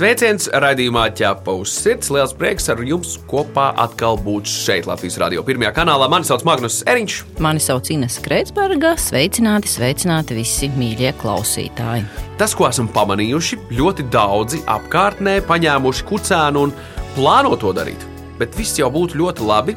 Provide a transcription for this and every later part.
Sveiciens raidījumā ķepa uz sirds. Liels prieks ar jums kopā atkal būt šeit, Latvijas Rādio. Pirmajā kanālā mani sauc Magnus Eriņš. Mani sauc Ines Kreitsberga. Sveicināti, sveicināti visi mīļie klausītāji. Tas, ko esam pamanījuši, ļoti daudzi apkārtnē paņēmuši kucēnu un plāno to darīt. Bet viss jau būtu ļoti labi,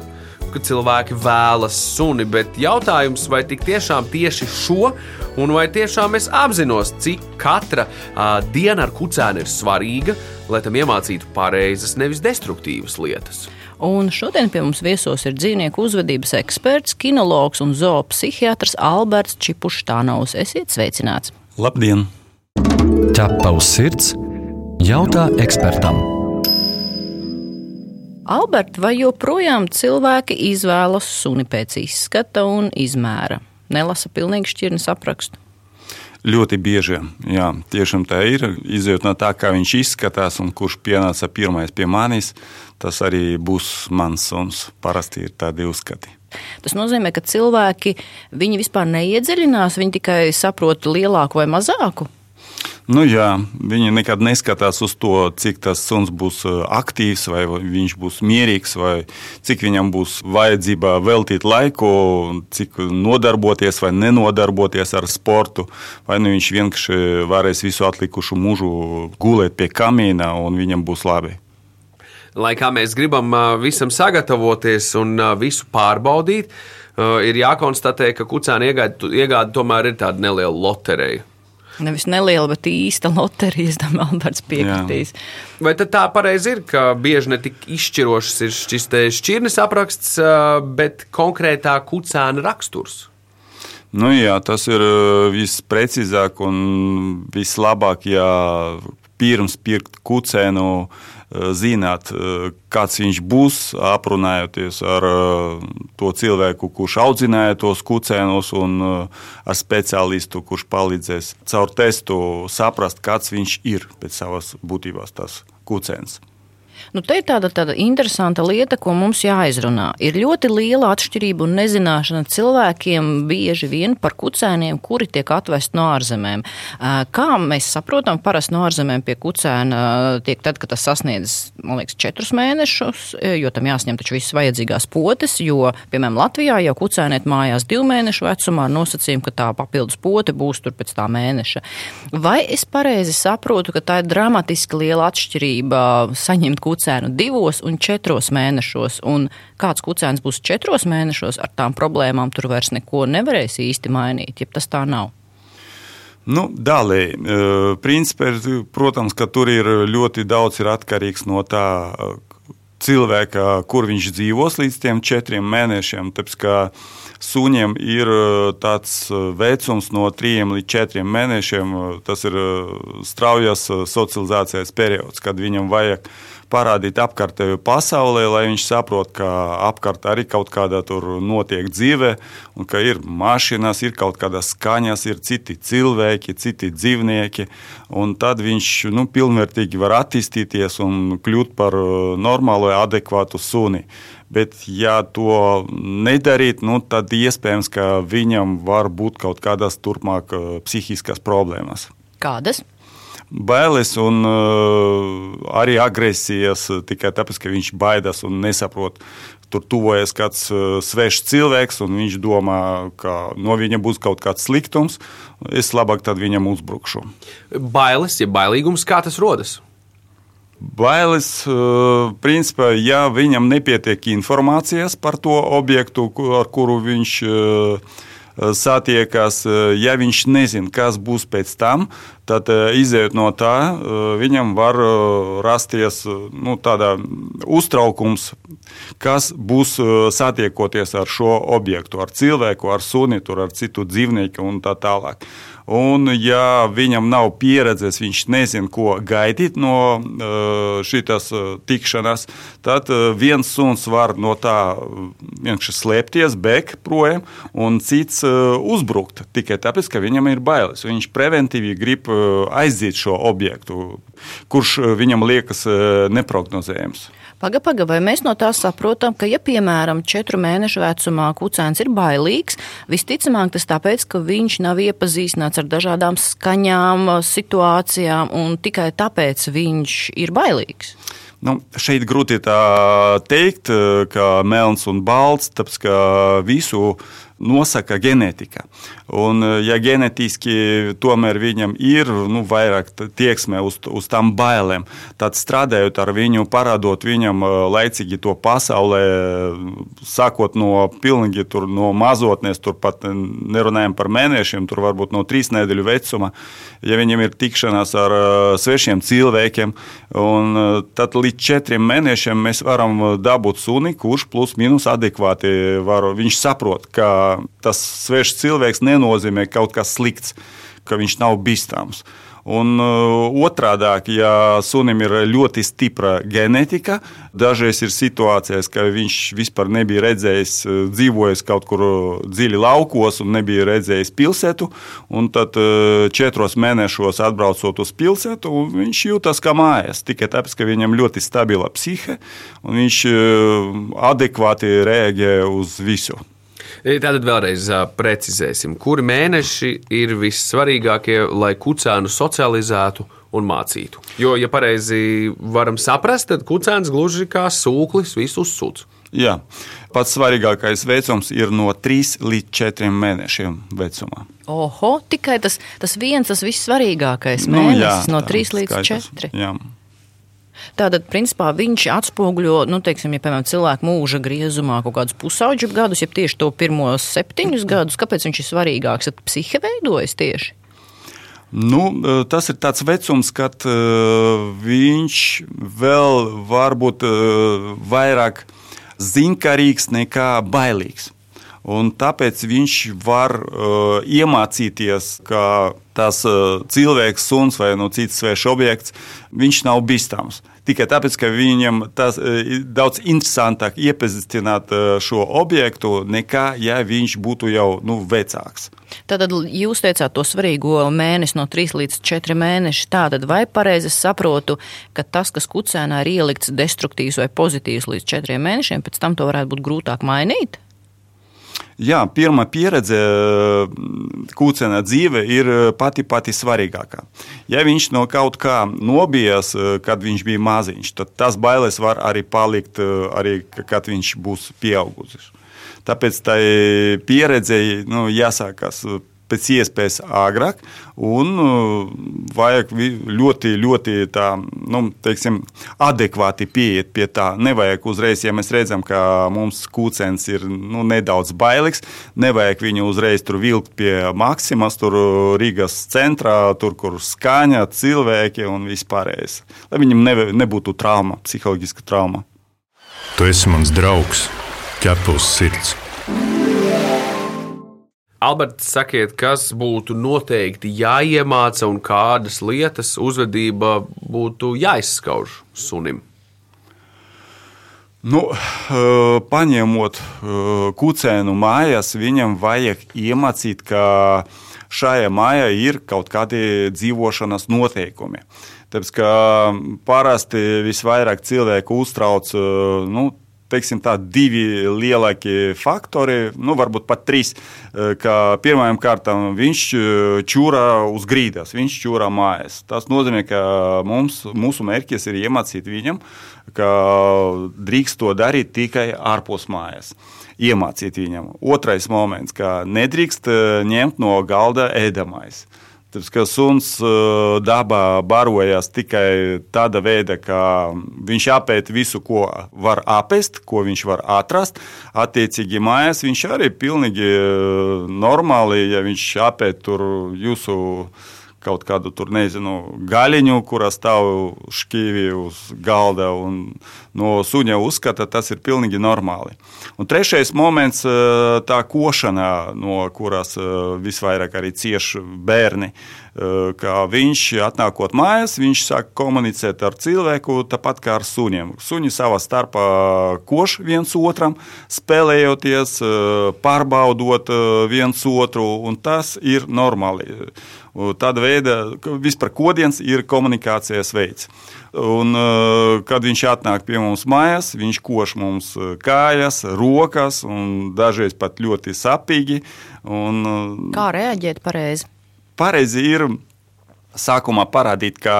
ka cilvēki vēlas suni, bet jautājums, vai tik tiešām tieši šo, un vai tiešām es apzinos, cik katra uh, diena ar kucēnu ir svarīga, lai tam iemācītu pareizas, nevis destruktīvas lietas. Un šodien pie mums viesos ir dzīvnieku uzvedības eksperts, kinologs un zoopsihiatrs Alberts Čipuštānaus. Esiet sveicināts! Labdien! Ķepa uz sirds jautā ekspertam! Alberta, vai joprojām cilvēki izvēlas suni pēc izskata un izmēra? Nelasa pilnīgi šķirnes aprakstu. Ļoti bieži, jā, tiešām tā ir. Izjūt no tā, kā viņš izskatās un kurš pienāca pirmais pie manis, tas arī būs mans suns. Parasti ir tādi uzskati. Tas nozīmē, ka cilvēki vispār neiedziļinās, viņi tikai saprot lielāku vai mazāku. Nu, jā, viņi nekad neskatās uz to, cik tas suns būs uh, aktīvs, vai viņš būs mierīgs, vai cik viņam būs vajadzība veltīt laiku, cik nodarboties vai nenodarboties ar sportu. Vai nu viņš vienkārši varēs visu atlikušo mūžu gulēt pie kamīna un viņam būs labi. Lai kā mēs gribam uh, visam sagatavoties un uh, visu pārbaudīt, ir jākonstatē, ka kucēna iegāde, iegāde tomēr ir tāda neliela loterija. Nevis neliela, bet īsta loterija, es domāju, Alberts piekritīs. Jā. Vai tad tā pareizi ir, ka bieži ne tik izšķirošs ir šis šķirnes apraksts, bet konkrētā kucēna raksturs? Nu, jā, tas ir visprecīzāk un vislabāk, ja pirms pirkt kucēnu zināt, eh, kāds viņš būs, aprunājoties ar eh, to cilvēku, kurš audzināja tos kucēnus, un ar speciālistu, kurš palīdzēs caur testu saprast, kāds viņš ir pēc savas būtības tas kucēns. Nu, te ir tāda, tāda interesanta lieta, ko mums jāizrunā. Ir ļoti liela atšķirība un nezināšana cilvēkiem bieži vien par kucēniem, kuri tiek atvest no ārzemēm. Kā mēs saprotam, parasti no ārzemēm pie kucēna tiek tad, kad tas sasniedz, man liekas, četrus mēnešus, jo tam jāsņem taču visas vajadzīgās potes, jo, piemēram, Latvijā jau kucēniet mājās divu mēnešu vecumā ar nosacījumu, ka tā papildus pote būs tur pēc tā mēneša. Vai es pareizi saprotu, ka tā ir dramatiski liela atšķirība saņemt kucēnu divos un četros mēnešos, un kāds kucēns būs četros mēnešos, ar tām problēmām tur vairs neko nevarēs īsti mainīt, ja tas tā nav. Nu, Dālēji, principā, protams, ka tur ir ļoti daudz ir atkarīgs no tā cilvēka, kur viņš dzīvos līdz tiem četriem mēnešiem. Tāpēc, suņiem ir tāds vecums no trim līdz četriem mēnešiem. Tas ir straujas socializācijas periods, kad viņam vajag parādīt apkārtējo pasaulē, lai viņš saprotu, ka apkārt arī kaut kādā tur notiek dzīve, un ka ir mašīnas, ir kaut kādas skaņas, ir citi cilvēki, citi dzīvnieki. Tad viņš nu, pilnvērtīgi var attīstīties un kļūt par uh, normālu, adekvātu suni. Bet, ja to nedarīt, nu, tad iespējams, ka viņam var būt kaut kādas turpmāk uh, psihiskas problēmas. Kādas? Bailes un uh, arī agresijas tikai tāpēc, ka viņš baidās un nesaprot. Tur tuvojas kāds uh, svešs cilvēks, un viņš domā, ka no viņa būs kaut kāds sliktums. Es labāk viņam uzbrukšu. Bailes, ja bailīgums, kā tas rodas? Bailes, uh, principā, ja viņam nepietiek informācijas par to objektu, ar kuru viņš uh, satiekas, ja viņš nezina, kas būs pēc tam, tad izējot no tā, viņam var rasties nu, uztraukums, kas būs satiekoties ar šo objektu, ar cilvēku, ar suni, ar citu dzīvnieku un tā tālāk. Un, ja viņam nav pieredzes, viņš nezina, ko gaidīt no šīs tikšanās, tad viens suns var no tā vienkārši slēpties, bēgt projām, un cits uzbrukt tikai tāpēc, ka viņam ir bailes. Viņš preventīvi grib aiziet šo objektu, kurš viņam liekas neprognozējams. Paga, paga, vai mēs no tā saprotam, ka, ja, piemēram, četru mēnešu vecumā kucēns ir bailīgs, visticamāk tas tāpēc, ka viņš nav iepazīstināts ar dažādām skaņām, situācijām, un tikai tāpēc viņš ir bailīgs? Nu, šeit grūti teikt, ka melns un balts, tāpēc ka visu nosaka ģenētika. Un, ja ģenētiski tomēr viņam ir nu, vairāk tieksme uz, uz tām bailēm, tad strādājot ar viņu, parādot viņam laicīgi to pasaulē, sākot no pilnīgi tur, no mazotnes, tur pat nerunājam par mēnešiem, tur varbūt no trīs nedēļu vecuma, ja viņam ir tikšanās ar svešiem cilvēkiem, un tad līdz četriem mēnešiem mēs varam dabūt suni, kurš plus mīnus adekvāti var, viņš saprot, ka tas svešs cilvēks nenozīmē kaut kas slikts, ka viņš nav bīstams. Un uh, otrādi, ja sunim ir ļoti stipra ģenētika, dažreiz ir situācijas, ka viņš vispār nebija redzējis, uh, dzīvojis kaut kur dziļi laukos un nebija redzējis pilsētu. Tad uh, četros mēnešos atbraucot uz pilsētu, viņš jūtas kā mājās. Tikai tāpēc, ka viņam ļoti stabila psihe un viņš adekvāti reaģē uz visu. Tātad vēlreiz precizēsim, kuri mēneši ir vissvarīgākie, lai kucēnu socializētu un mācītu. Jo, ja pareizi varam saprast, tad kucēns gluži kā sūklis visu uzsūc. Jā, pats svarīgākais vecums ir no 3 līdz 4 mēnešiem vecumā. Oho, tikai tas, tas viens, tas vissvarīgākais mēnesis nu, jā, no 3 līdz 4. Jā. Tātad, principā, viņš atspoguļo, nu, teiksim, ja, piemēram, cilvēku mūža griezumā kaut kādus pusauģu gadus, ja tieši to pirmos septiņus gadus, kāpēc viņš ir svarīgāks? Tad psihe veidojas tieši. Nu, tas ir tāds vecums, kad uh, viņš vēl varbūt uh, vairāk zinkarīgs nekā bailīgs. Un tāpēc viņš var uh, iemācīties, ka tas uh, cilvēks, suns vai no nu, cits svešs objekts, viņš nav bīstams. Tikai tāpēc, ka viņam tas ir uh, daudz interesantāk iepazīstināt uh, šo objektu, nekā ja viņš būtu jau nu, vecāks. Tātad jūs teicāt to svarīgo mēnesi no 3 līdz 4 mēneši. Tātad vai pareizi saprotu, ka tas, kas kucēnā ir ielikts destruktīvs vai pozitīvs līdz 4 mēnešiem, pēc tam to varētu būt grūtāk mainīt? Jā, pirmā pieredze kūcienā dzīve ir pati pati svarīgākā. Ja viņš no kaut kā nobijās, kad viņš bija maziņš, tad tas bailes var arī palikt, arī, kad viņš būs pieaugušs. Tāpēc tai pieredzei nu, jāsākās pēc iespējas ātrāk, un uh, vajag ļoti, ļoti tā, nu, teiksim, adekvāti pieiet pie tā. Nevajag uzreiz, ja mēs redzam, ka mums kūcens ir nu, nedaudz bailīgs, nevajag viņu uzreiz tur vilkt pie maksimas, tur uh, Rīgas centrā, tur, kur skaņa, cilvēki un vispārējais. Lai viņam ne, nebūtu trauma, psiholoģiska trauma. Tu esi mans draugs, ķepus sirds. Alberts, sakiet, kas būtu noteikti jāiemāca un kādas lietas uzvedība būtu jāizskauž sunim? Nu, eh, paņemot eh, kucēnu mājās, viņam vajag iemācīt, ka šajā mājā ir kaut kādi dzīvošanas noteikumi. Tāpēc, ka parasti visvairāk cilvēku uztrauc eh, nu, teiksim, tā, divi lielākie faktori, nu, varbūt pat trīs. Eh, Pirmajam kārtam viņš eh, čūrā uz grīdas, viņš čūrā mājas. Tas nozīmē, ka mums, mūsu mērķis ir iemācīt viņam, ka drīkst to darīt tikai ārpus mājas. Iemācīt viņam. Otrais moments, ka nedrīkst eh, ņemt no galda ēdamais. Tāpēc, ka suns dabā barojas tikai tāda veida, ka viņš apēd visu, ko var apēst, ko viņš var atrast. Attiecīgi, mājās viņš arī pilnīgi normāli, ja viņš apēd tur jūsu kaut kādu tur, nezinu, gaļiņu, kurā stāv šķīvi uz galda, un no suņa uzskata, tas ir pilnīgi normāli. Un trešais moments - tā košana, no kuras visvairāk arī cieš bērni. Kā viņš atnākot mājās, viņš sāk komunicēt ar cilvēku tāpat kā ar suņiem. Suņi savā starpā koš viens otram, spēlējoties, pārbaudot viens otru, un tas ir normāli. Tāda veida vispār kodiens ir komunikācijas veids. Un, kad viņš atnāk pie mums mājās, viņš koš mums kājas, rokas un dažreiz pat ļoti sapīgi. Un, Kā reaģēt pareizi? Pareizi ir sākumā parādīt, ka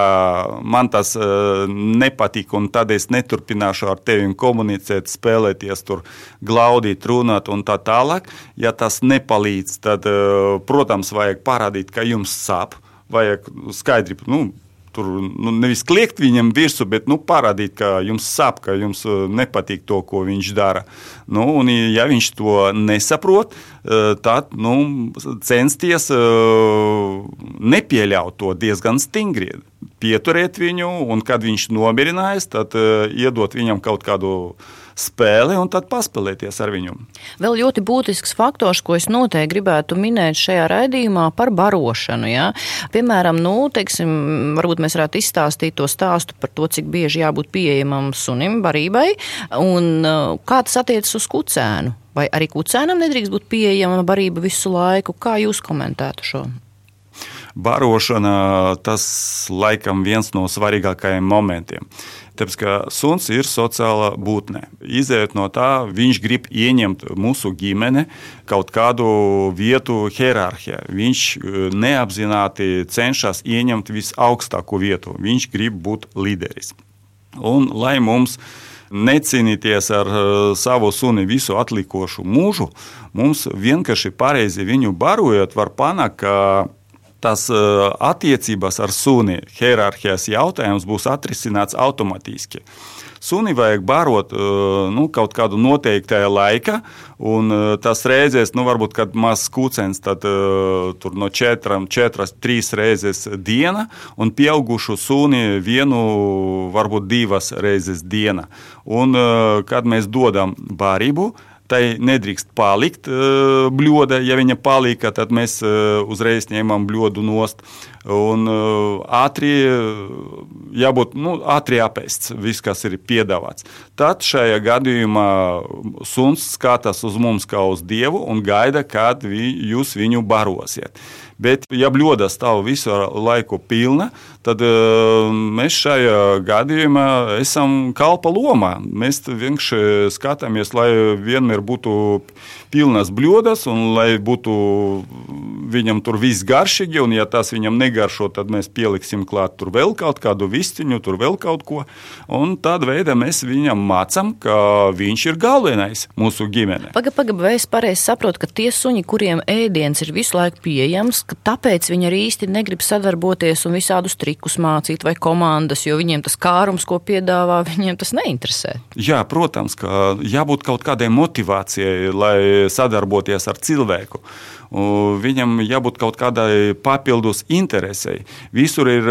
man tas uh, nepatīk, un tad es neturpināšu ar tevi komunicēt, spēlēties, tur glaudīt, runāt un tā tālāk. Ja tas nepalīdz, tad, uh, protams, vajag parādīt, ka jums sāp. Vajag skaidri, nu, tur nu, nevis kliegt viņam virsū, bet nu, parādīt, ka jums sāp, ka jums nepatīk to, ko viņš dara. Nu, un, ja viņš to nesaprot, tad nu, censties nepieļaut to diezgan stingri. Pieturēt viņu, un kad viņš nomierinājās, tad iedot viņam kaut kādu spēli un tad paspēlēties ar viņu. Vēl ļoti būtisks faktors, ko es noteikti gribētu minēt šajā raidījumā par barošanu. Ja? Piemēram, nu, teiksim, varbūt mēs varētu izstāstīt to stāstu par to, cik bieži jābūt pieejamam sunim barībai un uh, kā tas attiecas uz kucēnu. Vai arī kucēnam nedrīkst būt pieejama barība visu laiku? Kā jūs komentētu šo? Barošana tas laikam viens no svarīgākajiem momentiem. Tāpēc, ka suns ir sociāla būtne. Izejot no tā, viņš grib ieņemt mūsu ģimene kaut kādu vietu hierarhijā. Viņš neapzināti cenšas ieņemt visaugstāko vietu. Viņš grib būt līderis. Un, lai mums necīnīties ar savu suni visu atlikušo mūžu, mums vienkārši pareizi viņu barojot, var panākt, tas attiecības ar suni, hierarhijas jautājums būs atrisināts automātiski. Suni vajag barot nu, kaut kādu noteiktu laika, un tas reizēs, nu, varbūt, kad mazs kūcens, tad tur no četram, četras, trīs reizes diena, un pieaugušu suni vienu, varbūt divas reizes diena. Un, kad mēs dodam barību, tai nedrīkst palikt uh, bļoda. Ja viņa palika, tad mēs uh, uzreiz ņemam bļodu nost. Un uh, ātri jābūt nu, ātri apēsts, viss, kas ir piedāvāts. Tad šajā gadījumā suns skatās uz mums kā uz dievu un gaida, kad vi, jūs viņu barosiet. Bet, ja bļoda stāv visu laiku pilna, tad uh, mēs šajā gadījumā esam kalpa lomā. Mēs vienkārši skatāmies, lai vienmēr būtu pilnas bļodas un lai būtu viņam tur viss garšīgi. Un, ja tas viņam negaršo, tad mēs pieliksim klāt tur vēl kaut kādu vistiņu, tur vēl kaut ko. Un tādā veidā mēs viņam mācām, ka viņš ir galvenais mūsu ģimenē. Pagaidām, paga, vai es pareizi saprotu, ka tie suņi, kuriem ēdiens ir visu laiku pieejams, ka tāpēc viņi arī īsti negrib sadarboties un visādus trikus mācīt vai komandas, jo viņiem tas kārums, ko piedāvā, viņiem tas neinteresē. Jā, protams, ka jābūt kaut kādai motivācijai, lai sadarboties ar cilvēku. Viņam jābūt kaut kādai papildus interesei. Visur ir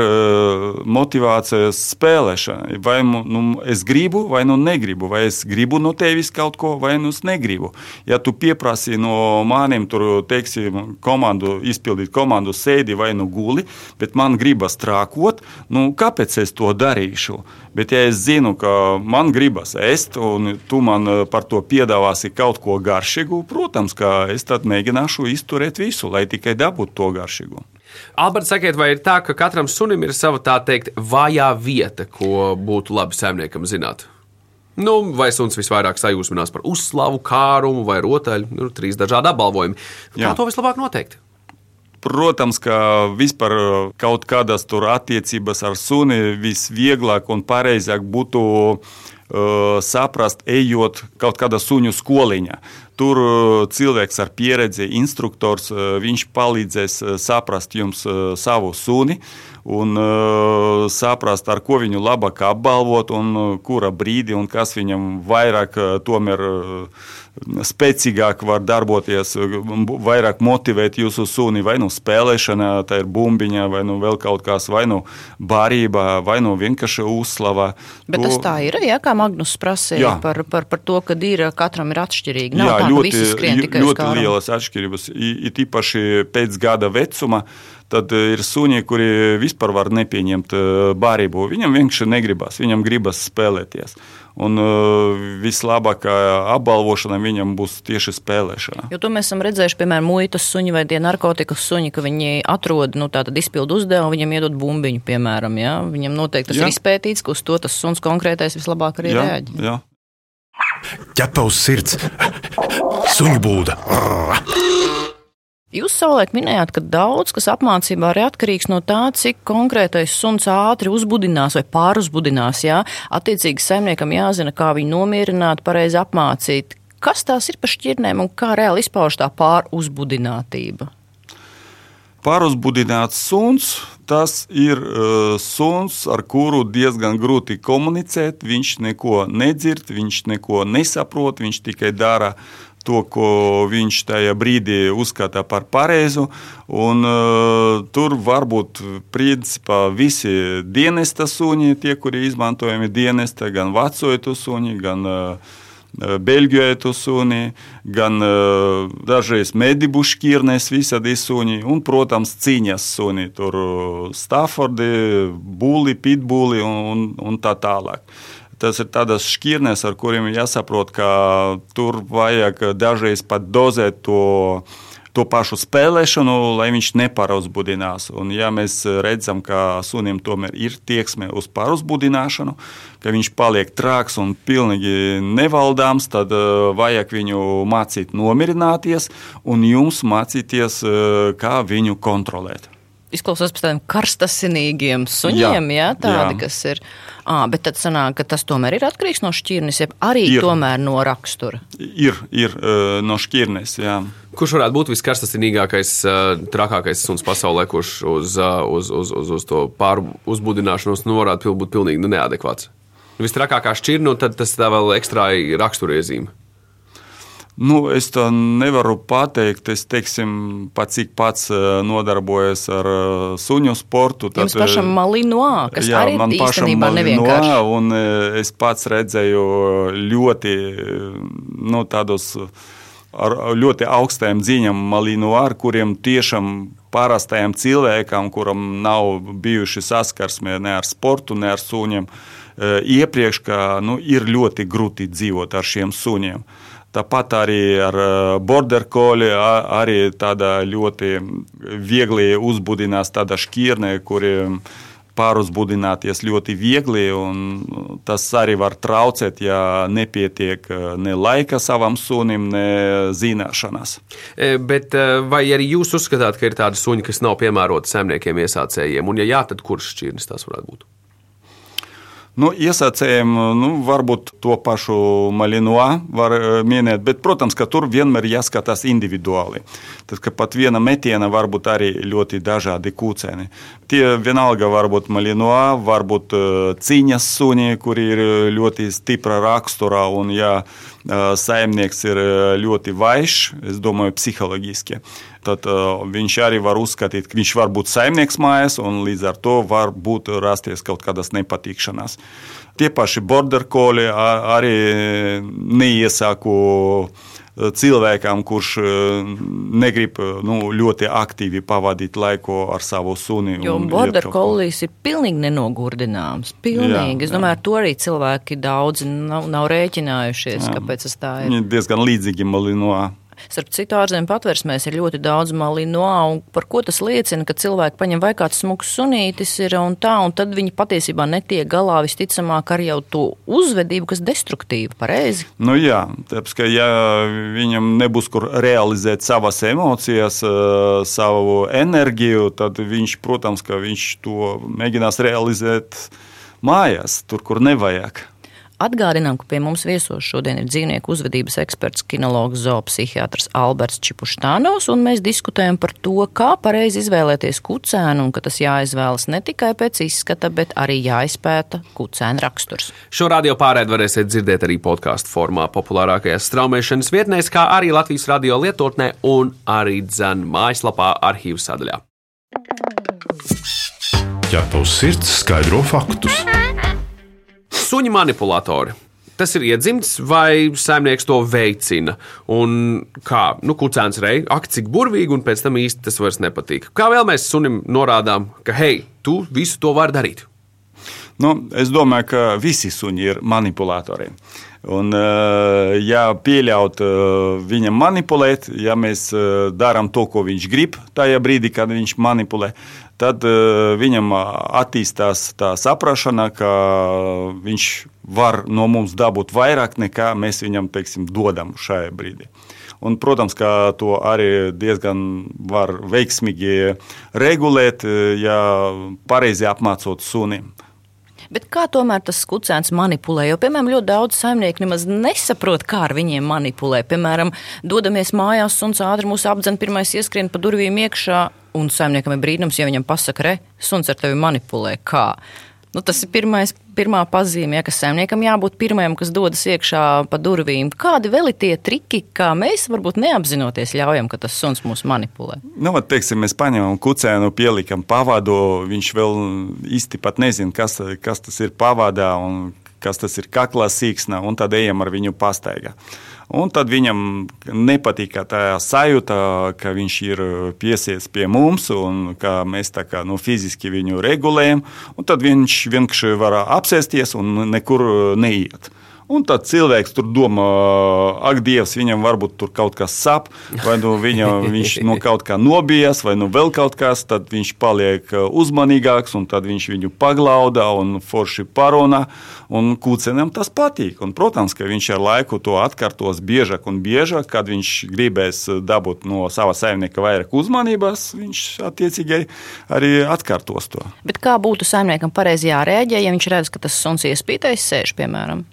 motivācijas spēlēšana. Vai nu, es gribu, vai nu negribu, vai es gribu no tevis kaut ko, vai nu es negribu. Ja tu pieprasi no maniem, tur, teiksim, komandu, izpildīt komandu sēdi vai nu guli, bet man gribas trākot, nu, kāpēc es to darīšu? Bet, ja es zinu, ka man gribas ēst, un tu man par to piedāvāsi kaut ko garšīgu, protams, ka es tad mēģināšu izturēt visu, lai tikai dabūtu to garšīgu. Alberts, sakiet, vai ir tā, ka katram sunim ir sava tā teikt vājā vieta, ko būtu labi saimniekam zināt? Nu, vai suns visvairāk sajūsminās par uzslavu, kārumu vai rotaļu? Nu, trīs dažādi apbalvojumi. Kā Jā. to vislabāk noteikt? Protams, ka vispār kaut kādas tur attiecības ar suni visvieglāk un pareizāk būtu uh, saprast, ejot kaut kādā suņu skoliņā. Tur uh, cilvēks ar pieredzi, instruktors, uh, viņš palīdzēs uh, saprast jums uh, savu suni un uh, saprast, ar ko viņu labāk apbalvot un uh, kura brīdi un kas viņam vairāk uh, tomēr. Uh, spēcīgāk var darboties, vairāk motivēt jūsu suni, vai nu spēlēšana, tā ir bumbiņa, vai nu vēl kaut kas, vai nu barība, vai nu vienkārši uzslava. Bet tas tā ir, jā, kā Magnus prasīja par, par, par to, ka ir katram ir atšķirīgi. Nav jā, tā, ļoti, ļoti lielas atšķirības, it īpaši pēc gada vecuma tad ir suņi, kuri vispār var nepieņemt barību. Viņam vienkārši negribas, viņam gribas spēlēties. Un uh, vislabākā apbalvošana viņam būs tieši spēlēšana. Jo to mēs esam redzējuši, piemēram, muitas suņi vai tie narkotikas suņi, ka viņi atrod nu, tādu izpildu uzdevumu, viņam iedod bumbiņu, piemēram. Ja? Viņam noteikti tas jā. ir izpētīts, ka uz to tas suns konkrētais vislabāk arī reaģē. Jā. Ķepa uz sirds, suņu būda. Jūs savulaik minējāt, ka daudz kas apmācībā ir atkarīgs no tā, cik konkrētais suns ātri uzbudinās vai pāruzbudinās. Jā? Attiecīgi saimniekam jāzina, kā viņu nomierināt, pareizi apmācīt. Kas tās ir pa šķirnēm un kā reāli izpauž tā pāruzbudinātība? Pāruzbudināts suns, tas ir uh, suns, ar kuru diezgan grūti komunicēt. Viņš neko nedzird, viņš neko nesaprot, viņš tikai dara to, ko viņš tajā brīdī uzskata par pareizu. Un, uh, tur var būt principā visi dienesta suņi, tie, kuri izmantojami dienesta, gan vecojotu suņi, gan uh, Beļģiju suni, gan uh, dažreiz medibu šķirnes, visādi suni, un, protams, cīņas suni, tur Staffordi, būli, pitbūli un, un, un tā tālāk. Tas ir tādas šķirnes, ar kuriem jāsaprot, ka tur vajag dažreiz pat dozēt to to pašu spēlēšanu, lai viņš nepāruzbudinās. Un, ja mēs redzam, ka sunim tomēr ir tieksme uz pāruzbudināšanu, ka viņš paliek trāks un pilnīgi nevaldāms, tad uh, vajag viņu mācīt nomierināties un jums mācīties, uh, kā viņu kontrolēt izklausās pēc tādiem karstasinīgiem suņiem, jā, jā, tādi, jā. kas ir. À, bet tad sanāk, ka tas tomēr ir atkarīgs no šķirnes, ja arī ir. tomēr no rakstura. Ir, ir no šķirnes, jā. Kurš varētu būt viskarstasinīgākais, trakākais suns pasaulē, kurš uz, uz, uz, uz, uz to pāru uzbudināšanos nu, varētu būt pilnīgi neadekvāts? Vistrakākā šķirne, un tad tas tā vēl ekstra raksturiezīme. Nu, es to nevaru pateikt. Es teiksim, pats cik pats eh, nodarbojos ar eh, suņu sportu. Tad, Jums pašam eh, malinoā, kas jā, arī man pašam malinoā, un es pats redzēju ļoti nu, tādus ar ļoti augstām ziņām malinoā, ar kuriem tiešām parastajam cilvēkam, kuram nav bijuši saskarsmē ne ar sportu, ne ar suņiem, iepriekš, ka nu, ir ļoti grūti dzīvot ar šiem suņiem. Tāpat arī ar eh, border collie, arī tāda ļoti viegli uzbudinās tāda šķirne, kuriem pāruzbudināties ļoti viegli. Tas arī var traucēt, ja nepietiek eh, ne laika savam sunim, ne zināšanas. E, bet eh, vai arī jūs uzskatāt, ka ir tādi suņi, kas nav piemēroti saimniekiem iesācējiem? Un, ja jā, tad kurš šķirnes tas varētu būt? Nu, iesācējiem nu, varbūt to pašu malinoā var eh, minēt, bet, protams, ka tur vienmēr jāskatās individuāli. Tad, ka pat viena metiena var būt arī ļoti dažādi kūcēni. Tie vienalga var būt malinoā, var būt eh, cīņas suņi, kuri ir ļoti stipra raksturā un, ja eh, saimnieks ir ļoti vājš, es domāju, psiholoģiski tad uh, viņš arī var uzskatīt, ka viņš var būt saimnieks mājās, un līdz ar to var būt rasties kaut kādas nepatikšanās. Tie paši border collie arī neiesāku cilvēkam, kurš negrib nu, ļoti aktīvi pavadīt laiku ar savu suni. Jo border collies ir pilnīgi nenogurdināms. Pilnīgi. Jā, es domāju, ar to arī cilvēki daudzi nav, nav rēķinājušies, jā. kāpēc tas tā ir. Diezgan līdzīgi malinoā. Starp citu, ārzemju patversmēs ir ļoti daudz malinoā, un par ko tas liecina, ka cilvēki paņem vai kāds smuks sunītis ir un tā, un tad viņi patiesībā netiek galā visticamāk ar jau to uzvedību, kas destruktīva, pareizi? Nu jā, tāpēc, ka ja viņam nebūs kur realizēt savas emocijas, eh, savu enerģiju, tad viņš, protams, ka viņš to mēģinās realizēt mājās, tur, kur nevajag. Atgādinām, ka pie mums viesos šodien ir dzīvnieku uzvedības eksperts, kinologs, zoopsihiatrs Alberts Čipuštānos, un mēs diskutējam par to, kā pareizi izvēlēties kucēnu, un ka tas jāizvēlas ne tikai pēc izskata, bet arī jāizpēta kucēna raksturs. Šo radio pārēdi varēsiet dzirdēt arī podkāstu formā, populārākajās straumēšanas vietnēs, kā arī Latvijas radio lietotnē un arī dzēn mājaslapā arhīvu sadaļā. Ķepa uz sirds skaidro faktus. Suņi manipulatori. Tas ir iedzimts, vai saimnieks to veicina? Un kā, nu, kucēns reizē, ak, cik burvīgi, un pēc tam īsti tas vairs nepatīk. Kā vēl mēs sunim norādām, ka, hei, tu visu to vari darīt? Nu, es domāju, ka visi suņi ir manipulatori. Un, eh, ja pieļaut eh, viņam manipulēt, ja mēs eh, darām to, ko viņš grib, tajā brīdī, kad viņš manipulē, tad viņam attīstās tā saprāšana, ka viņš var no mums dabūt vairāk nekā mēs viņam teiksim, dodam šajā brīdī. Un, protams, ka to arī diezgan var veiksmīgi regulēt, ja pareizi apmācot sunim. Bet kā tomēr tas kucēns manipulē? Jo, piemēram, ļoti daudz saimnieku nemaz nesaprot, kā ar viņiem manipulē. Piemēram, dodamies mājās, suns ātri mūs apdzen, pirmais ieskrien pa durvīm iekšā, un saimniekam ir brīnums, ja viņam pasaka, re, suns ar tevi manipulē. Kā? Nu, tas ir pirmais, pirmā pazīme, ja, ka saimniekam jābūt pirmajam, kas dodas iekšā pa durvīm. Kādi vēl ir tie triki, kā mēs varbūt neapzinoties ļaujam, ka tas suns mūs manipulē? Nu, vat, teiksim, mēs paņemam kucēnu, pielikam pavadu, viņš vēl īsti pat nezina, kas, kas tas ir pavadā un kas tas ir kaklā sīksna, un tad ejam ar viņu pastaigā. Un tad viņam nepatīk tā sajūta, ka viņš ir piesies pie mums un ka mēs kā, nu, fiziski viņu regulējam. Tad viņš vienkārši var apsēsties un nekur neiet. Un tad cilvēks tur domā, ak, Dievs, viņam varbūt tur kaut kas sap, vai nu viņa, viņš no kaut kā nobijās, vai nu vēl kaut kas. Tad viņš paliek uzmanīgāks, un tad viņš viņu paglauda un forši parunā. Un kūcenam tas patīk. Un, protams, ka viņš ar laiku to atkārtos biežāk un biežāk, kad viņš gribēs dabūt no sava saimnieka vairāk uzmanības, viņš attiecīgi arī atkārtos to. Bet kā būtu saimniekam pareizi jārēģē, ja viņš redz, ka tas suns iespītais sēž, piemēram?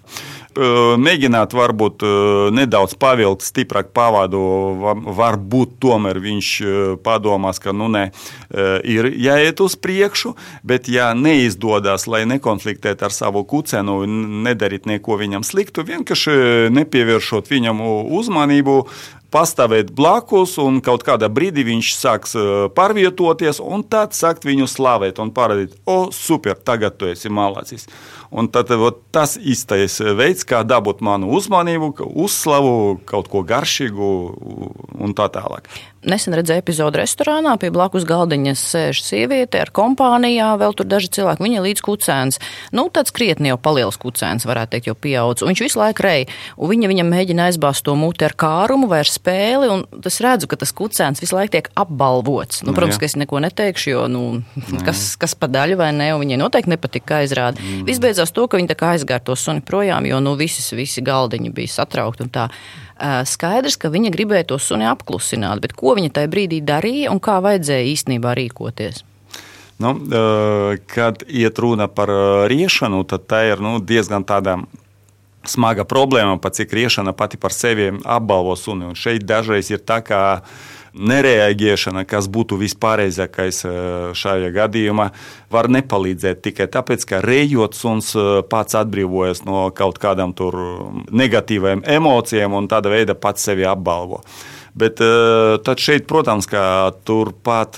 Mēģināt varbūt nedaudz pavilkt stiprāk pavadu, varbūt tomēr viņš padomās, ka nu ne, ir jāiet uz priekšu, bet ja neizdodas, lai nekonfliktētu ar savu kucenu, nedarīt neko viņam sliktu, vienkārši nepievēršot viņam uzmanību, pastāvēt blakus, un kaut kādā brīdī viņš sāks pārvietoties, un tad sākt viņu slavēt un parādīt, o, super, tagad tu esi malacis. Un tad ot, tas īstais veids, kā dabūt manu uzmanību, uzslavu, kaut ko garšīgu un tā tālāk. Nesen redzēju epizodi restorānā, pie blakus galdiņa sēž sieviete ar kompānijā, vēl tur daži cilvēki. Viņa līdz kucēns, nu, tāds krietni jau paliels kucēns, varētu teikt, jau pieaudzis. Viņš visu laiku rei, un viņa viņam mēģina aizbāzt to muti ar kārumu vai ar spēli, un es redzu, ka tas kucēns visu laiku tiek apbalvots. Nu, protams, no, ka es neko neteikšu, jo, nu, no. kas, kas pa daļu vai ne, un viņai noteikti nepatika, kā izrāda. Mm. Visbeidzās to, ka kā aizgāja to suni projām, jo, nu, visas, visi galdiņi bija satraukti skaidrs, ka viņa gribēja to suni apklusināt, bet ko viņa tajā brīdī darīja un kā vajadzēja īstenībā rīkoties? Nu, kad iet runa par riešanu, tad tā ir nu, diezgan tāda smaga problēma, pat cik riešana pati par sevi apbalvo suni. Un šeit dažreiz ir tā, ka nereaģēšana, kas būtu vispārējais eh, šajā gadījumā, var nepalīdzēt tikai tāpēc, ka rejot suns eh, pats atbrīvojas no kaut kādām negatīvām emocijām un tāda veida pats sevi apbalvo. Bet uh, tad šeit, protams, ka turpat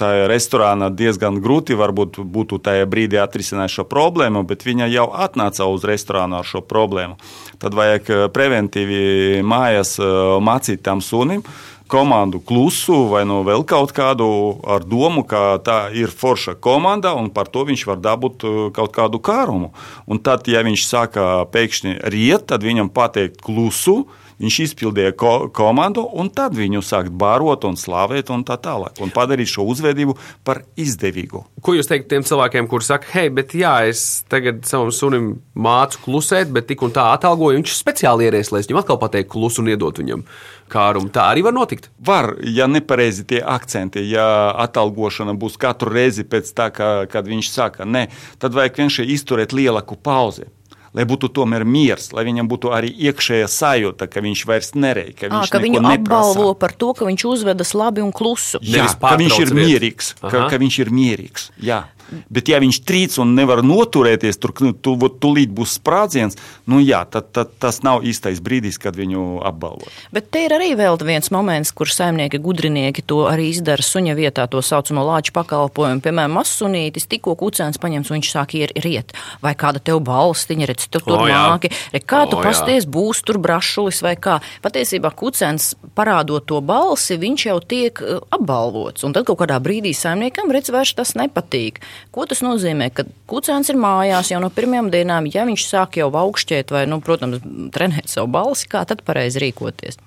tajā restorānā diezgan grūti varbūt būtu tajā brīdī atrisināt šo problēmu, bet viņa jau atnāca uz restorānu ar šo problēmu. Tad vajag preventīvi mājās uh, mācīt tam sunim komandu klusu vai no vēl kaut kādu ar domu, ka tā ir forša komanda un par to viņš var dabūt uh, kaut kādu kārumu. Un tad, ja viņš sāka pēkšņi riet, tad viņam pateikt klusu. Viņš izpildīja ko komandu, un tad viņu sākt bārot un slavēt, un tā tālāk. Un padarīt šo uzvedību par izdevīgu. Ko jūs teikt tiem cilvēkiem, kuriem saka, hei, bet jā, es tagad savam sunim mācu klusēt, bet tik un tā atalgoju, viņš speciāli ierēs, lai es viņam atkal pateiktu klusu un iedot viņam kārumu. Tā arī var notikt. Var, ja nepareizi tie akcenti, ja atalgošana būs katru reizi pēc tā, kā, kad viņš saka, nē, tad vajag vienkārši izturēt lielāku pauzi. Lai būtu tomēr miers, lai viņam būtu arī iekšējā sajūta, ka viņš vairs nerej, ka viņš ka viņu apbalvo par to, ka viņš uzvedas labi un klusu. Jā, ka viņš ir mierīgs. Ka, ka viņš ir mierīgs jā. Bet, ja viņš trīc un nevar noturēties, tur nu, tu, vot tūlīt būs sprādziens, nu jā, tad, tad tas nav īstais brīdis, kad viņu apbalvot. Bet te ir arī vēl viens moments, kur saimnieki, gudrinieki to arī izdara suņa vietā, to saucamo lāču pakalpojumu. Piemēram, mazsunītis tikko kucēns paņems un viņš sāk ier, riet. Vai kāda tev balstiņa, redz, tu tur O, nāki, re, kā tu O, jā. pasties, būs tur brašulis vai kā. Patiesībā kucēns parādot to balsi, viņš jau tiek eh, apbalvots. Un tad kaut kādā brīdī saimniekam, redz, vairs tas nepatīk. Ko tas nozīmē? Kad kucēns ir mājās jau no pirmajām dienām, ja viņš sāk jau augšķiet vai, nu, protams, trenēt savu balsi, kā tad pareizi rīkoties?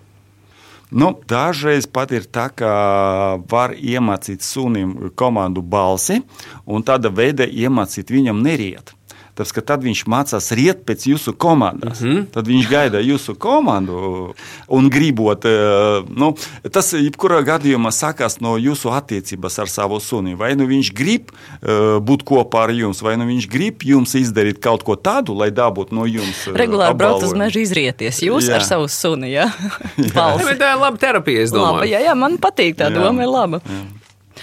Nu, dažreiz pat ir tā, ka var iemācīt sunim komandu balsi, un tāda veida iemācīt viņam neriet. Tāpēc, ka tad viņš mācās riet pēc jūsu komandas. Mm -hmm. Tad viņš gaida jūsu komandu un gribot. eh, Nu, tas, jebkurā gadījumā, sākās no jūsu attiecības ar savu suni. Vai nu viņš grib uh, būt kopā ar jums, vai nu viņš grib jums izdarīt kaut ko tādu, lai dabūtu no jums. eh, Regulāri brauc uz mežu izrieties. Jūs Jā. ar savu suni, jā? Bet Tā ir laba terapija, es Laba, domāju. jā, jā, man patīk tā Jā. doma, ir laba.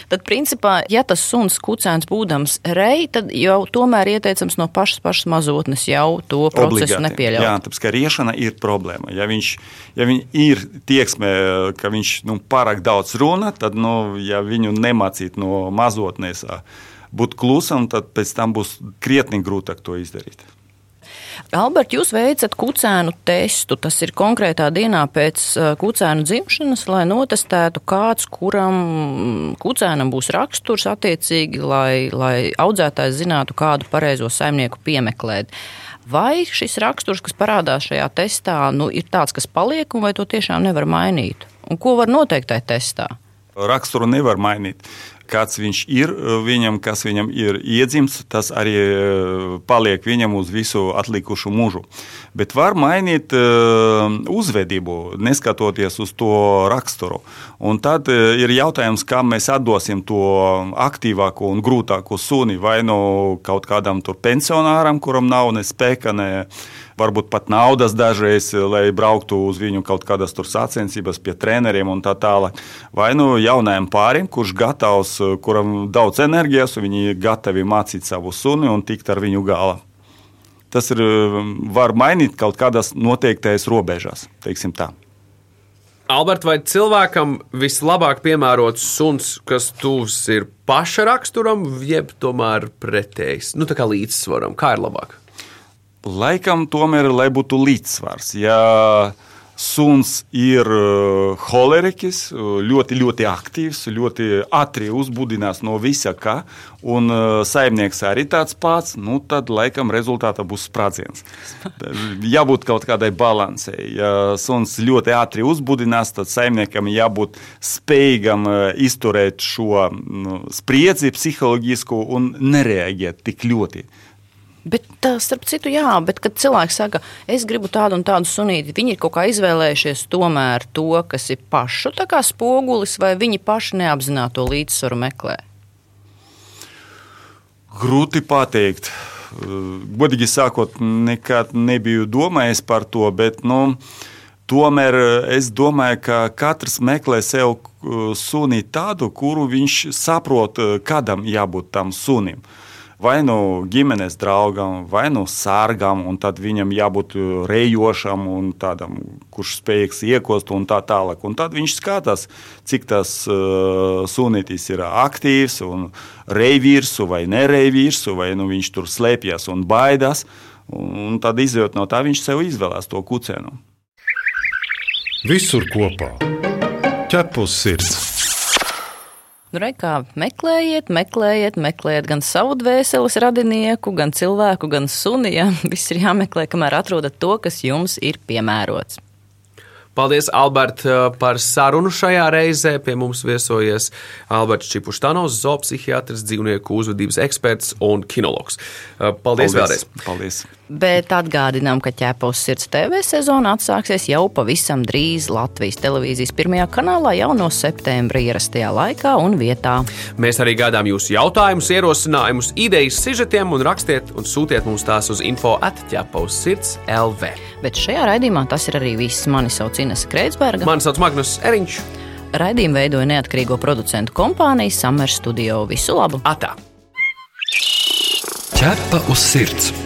Tad, principā, ja tas suns kucēns būdams rei, tad jau tomēr ieteicams no pašas, pašas mazotnes jau to procesu Obligāti. nepieļaut. Jā, tāpēc ka riešana ir problēma. Ja viņš ja viņ ir tieksme, ka viņš nu, pārāk daudz runā, tad, nu, ja viņu nemācīt no mazotnēs ā, būt klusam, tad pēc tam būs krietni grūtāk to izdarīt. Albert, jūs veicat kucēnu testu. Tas ir konkrētā dienā pēc kucēnu dzimšanas, lai notestētu, kāds kuram mm, kucēnam būs raksturs attiecīgi, lai, lai audzētājs zinātu, kādu pareizo saimnieku piemeklēt. Vai šis raksturs, kas parādās šajā testā, nu, ir tāds, kas paliek, vai to tiešām nevar mainīt? Un ko var noteikt tajā testā? Raksturu nevar mainīt. Kāds viņš ir, viņam, kas viņam ir iedzimts, tas arī eh, paliek viņam uz visu atlikušo mūžu. Bet var mainīt eh, uzvedību, neskatoties uz to raksturu. Un tad ir jautājums, kam mēs atdosim to aktīvāko un grūtāko suni. Vai nu kaut kādam pensionāram, kuram nav ne spēka, ne varbūt pat naudas dažreiz, lai brauktu uz viņu kaut kādas tur sacensības pie treneriem un tā tālāk. Vai nu jaunajam pārim, kurš gatavs, kuram daudz enerģijas, un viņi gatavi mācīt savu suni un tikt ar viņu galā. Tas ir, var mainīt kaut kādās noteiktajās robežās, teiksim tā. Albert, vai cilvēkam vislabāk piemērots suns, kas tuvs ir paša raksturam, jeb tomēr pretējs? Nu, tā kā līdzsvaram, kā ir labāk? Laikam tomēr, lai būtu līdzsvars. Ja suns ir uh, holeriķis, uh, ļoti, ļoti aktīvs, ļoti ātri uzbudinās no visa, kā, un uh, saimnieks arī tāds pats, nu, tad laikam rezultātā būs sprādziens. Jābūt kaut kādai balansei. Ja suns ļoti ātri uzbudinās, tad saimniekam jābūt spējīgam izturēt šo spriedzi psiholoģisku un nereaģēt tik ļoti. Bet, starp citu, jā, bet kad cilvēks saka, es gribu tādu un tādu sunīti, viņi ir kaut kā izvēlējušies tomēr to, kas ir pašu spogulis, vai viņi paši neapzināto līdzsvaru meklē. Grūti pateikt. Uh, Godīgi sakot, nekad nebiju domājis par to, bet nu, tomēr uh, es domāju, ka katrs meklē sev uh, suni tādu, kuru viņš saprot, uh, kādam jābūt tam sunim. Vai nu ģimenes draugam, vai nu sārgam, un tad viņam jābūt uh, rejošam, un tādam, kurš spējīgs iekost, un tā tālāk. Un tad viņš skatās, cik tas uh, sunītis ir aktīvs, un reivīrsu vai nereivīrsu, vai nu viņš tur slēpjas un baidās. Un, un tad izjūt no tā, viņš sev izvēlās to kucēnu. Visur kopā - ķepus sirds. Nu, re, kā meklējiet, meklējiet, meklējiet gan savu dvēseles radinieku, gan cilvēku, gan suni. Ja? Viss ir jāmeklē, kamēr atrodat to, kas jums ir piemērots. Paldies, Albert, par sarunu šajā reizē. Pie mums viesojies Alberts Čipuštānos, zoopsihiatrs, dzīvnieku uzvedības eksperts un kinologs. Paldies, Paldies. vēlreiz! Paldies! Bet atgādinām, ka ķēpos sirds TV sezona atsāksies jau pavisam drīz Latvijas televīzijas pirmajā kanālā jau no septembra ierastajā laikā un vietā. Mēs arī gaidām jūsu jautājumus, ierosinājumus, idejas, sižetiem un rakstiet un sūtiet mums tās uz info atķēpos sirds LV. Bet šajā raidījumā tas ir arī viss. Mani sauc Ines Kreitsberga. Mani sauc Magnus Eriņš. Raidījumu veidoja neatkarīgo producentu kompānija Summer Studio. Visu labu! Atā! Ķepa uz sirds!